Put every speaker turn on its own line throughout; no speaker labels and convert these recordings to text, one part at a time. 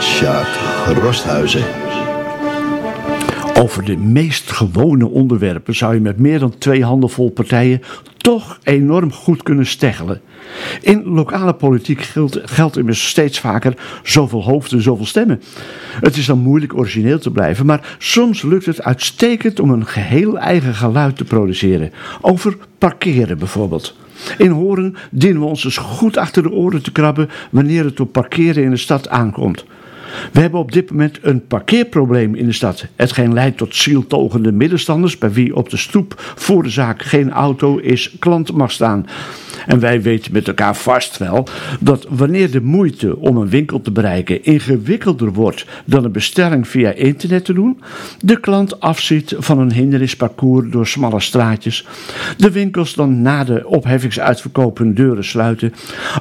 Sjaak Rosthuizen.
Over de meest gewone onderwerpen zou je met meer dan twee handen vol partijen toch enorm goed kunnen steggelen. In lokale politiek geldt, geldt immers steeds vaker zoveel hoofden, zoveel stemmen. Het is dan moeilijk origineel te blijven, maar soms lukt het uitstekend om een geheel eigen geluid te produceren. Over parkeren bijvoorbeeld. In Horen dienen we ons dus goed achter de oren te krabben wanneer het op parkeren in de stad aankomt. We hebben op dit moment een parkeerprobleem in de stad. Hetgeen leidt tot zieltogende middenstanders, bij wie op de stoep voor de zaak geen auto is klant mag staan. En wij weten met elkaar vast wel dat wanneer de moeite om een winkel te bereiken ingewikkelder wordt dan een bestelling via internet te doen, de klant afziet van een hindernisparcours door smalle straatjes, de winkels dan na de opheffingsuitverkoop hun deuren sluiten,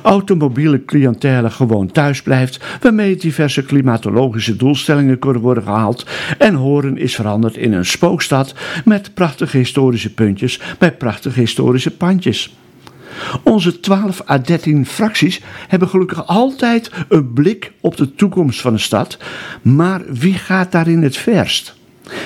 automobiele cliëntele gewoon thuis blijft, waarmee diverse klimatologische doelstellingen kunnen worden gehaald en Horen is veranderd in een spookstad met prachtige historische puntjes bij prachtige historische pandjes. Onze 12 à 13 fracties hebben gelukkig altijd een blik op de toekomst van de stad, maar wie gaat daarin het verst?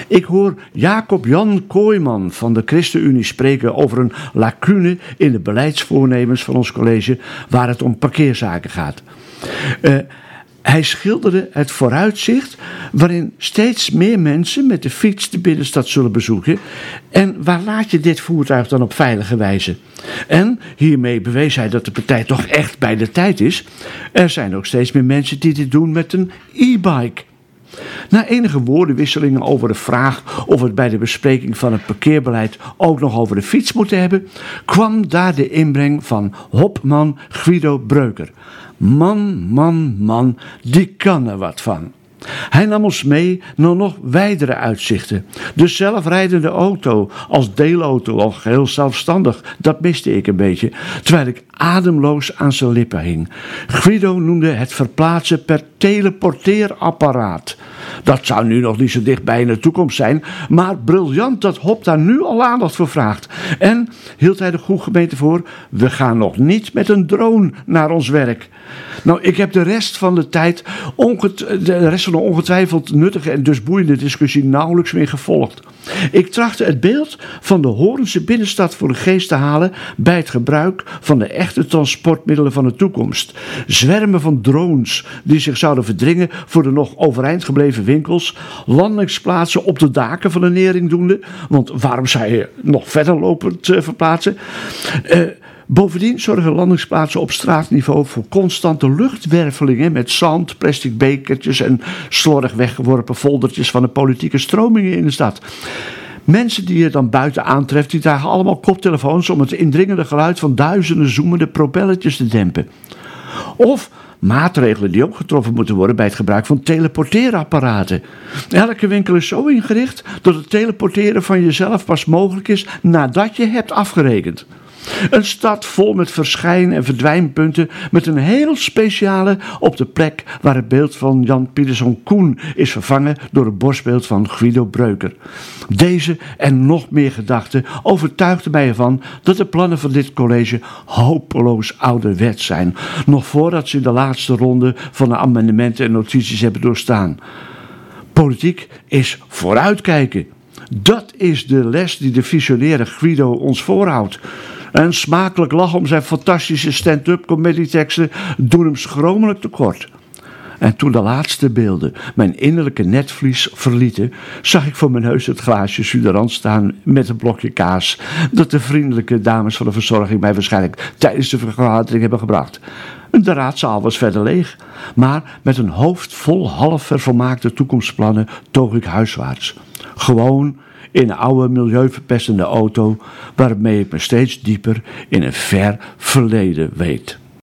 Ik hoor Jacob Jan Kooijman van de ChristenUnie spreken over een lacune in de beleidsvoornemens van ons college waar het om parkeerzaken gaat. Uh, hij schilderde het vooruitzicht waarin steeds meer mensen met de fiets de binnenstad zullen bezoeken. En waar laat je dit voertuig dan op veilige wijze? En hiermee bewees hij dat de partij toch echt bij de tijd is. Er zijn ook steeds meer mensen die dit doen met een e-bike. Na enige woordenwisselingen over de vraag of het bij de bespreking van het parkeerbeleid ook nog over de fiets moeten hebben, kwam daar de inbreng van hopman Guido Breuker. Man, man, man, die kan er wat van. Hij nam ons mee naar nog wijdere uitzichten. De zelfrijdende auto als deelauto, al geheel zelfstandig, dat miste ik een beetje, terwijl ik ademloos aan zijn lippen hing. Guido noemde het verplaatsen per teleporteerapparaat. Dat zou nu nog niet zo dichtbij in de toekomst zijn, maar briljant dat Hop daar nu al aandacht voor vraagt. En hield hij de goede gemeente voor: we gaan nog niet met een drone naar ons werk. Nou, ik heb de rest van de tijd, de rest van de ongetwijfeld nuttige en dus boeiende discussie nauwelijks meer gevolgd. Ik trachtte het beeld van de Horense binnenstad voor de geest te halen bij het gebruik van de echte transportmiddelen van de toekomst. Zwermen van drones die zich zouden verdringen voor de nog overeind gebleven winkels, landingsplaatsen op de daken van de nering doende, want waarom zou je nog verder lopend uh, verplaatsen? Uh, Bovendien zorgen landingsplaatsen op straatniveau voor constante luchtwervelingen met zand, plastic bekertjes en slordig weggeworpen foldertjes van de politieke stromingen in de stad. Mensen die je dan buiten aantreft, die dragen allemaal koptelefoons om het indringende geluid van duizenden zoemende propelletjes te dempen. Of maatregelen die ook getroffen moeten worden bij het gebruik van teleporteerapparaten. Elke winkel is zo ingericht dat het teleporteren van jezelf pas mogelijk is nadat je hebt afgerekend. Een stad vol met verschijn- en verdwijnpunten met een heel speciale op de plek waar het beeld van Jan Pieterszoon Koen is vervangen door het borstbeeld van Guido Breuker. Deze en nog meer gedachten overtuigden mij ervan dat de plannen van dit college hopeloos ouderwet zijn, nog voordat ze de laatste ronde van de amendementen en notities hebben doorstaan. Politiek is vooruitkijken. Dat is de les die de visionaire Guido ons voorhoudt. En smakelijk lachen om zijn fantastische stand-up comedy-teksten doen hem schromelijk tekort. En toen de laatste beelden mijn innerlijke netvlies verlieten, zag ik voor mijn neus het glaasje Suderand staan met een blokje kaas dat de vriendelijke dames van de verzorging mij waarschijnlijk tijdens de vergadering hebben gebracht. De raadzaal was verder leeg, maar met een hoofd vol half vervolmaakte toekomstplannen toog ik huiswaarts. Gewoon in een oude milieuverpestende auto waarmee ik me steeds dieper in een ver verleden weet.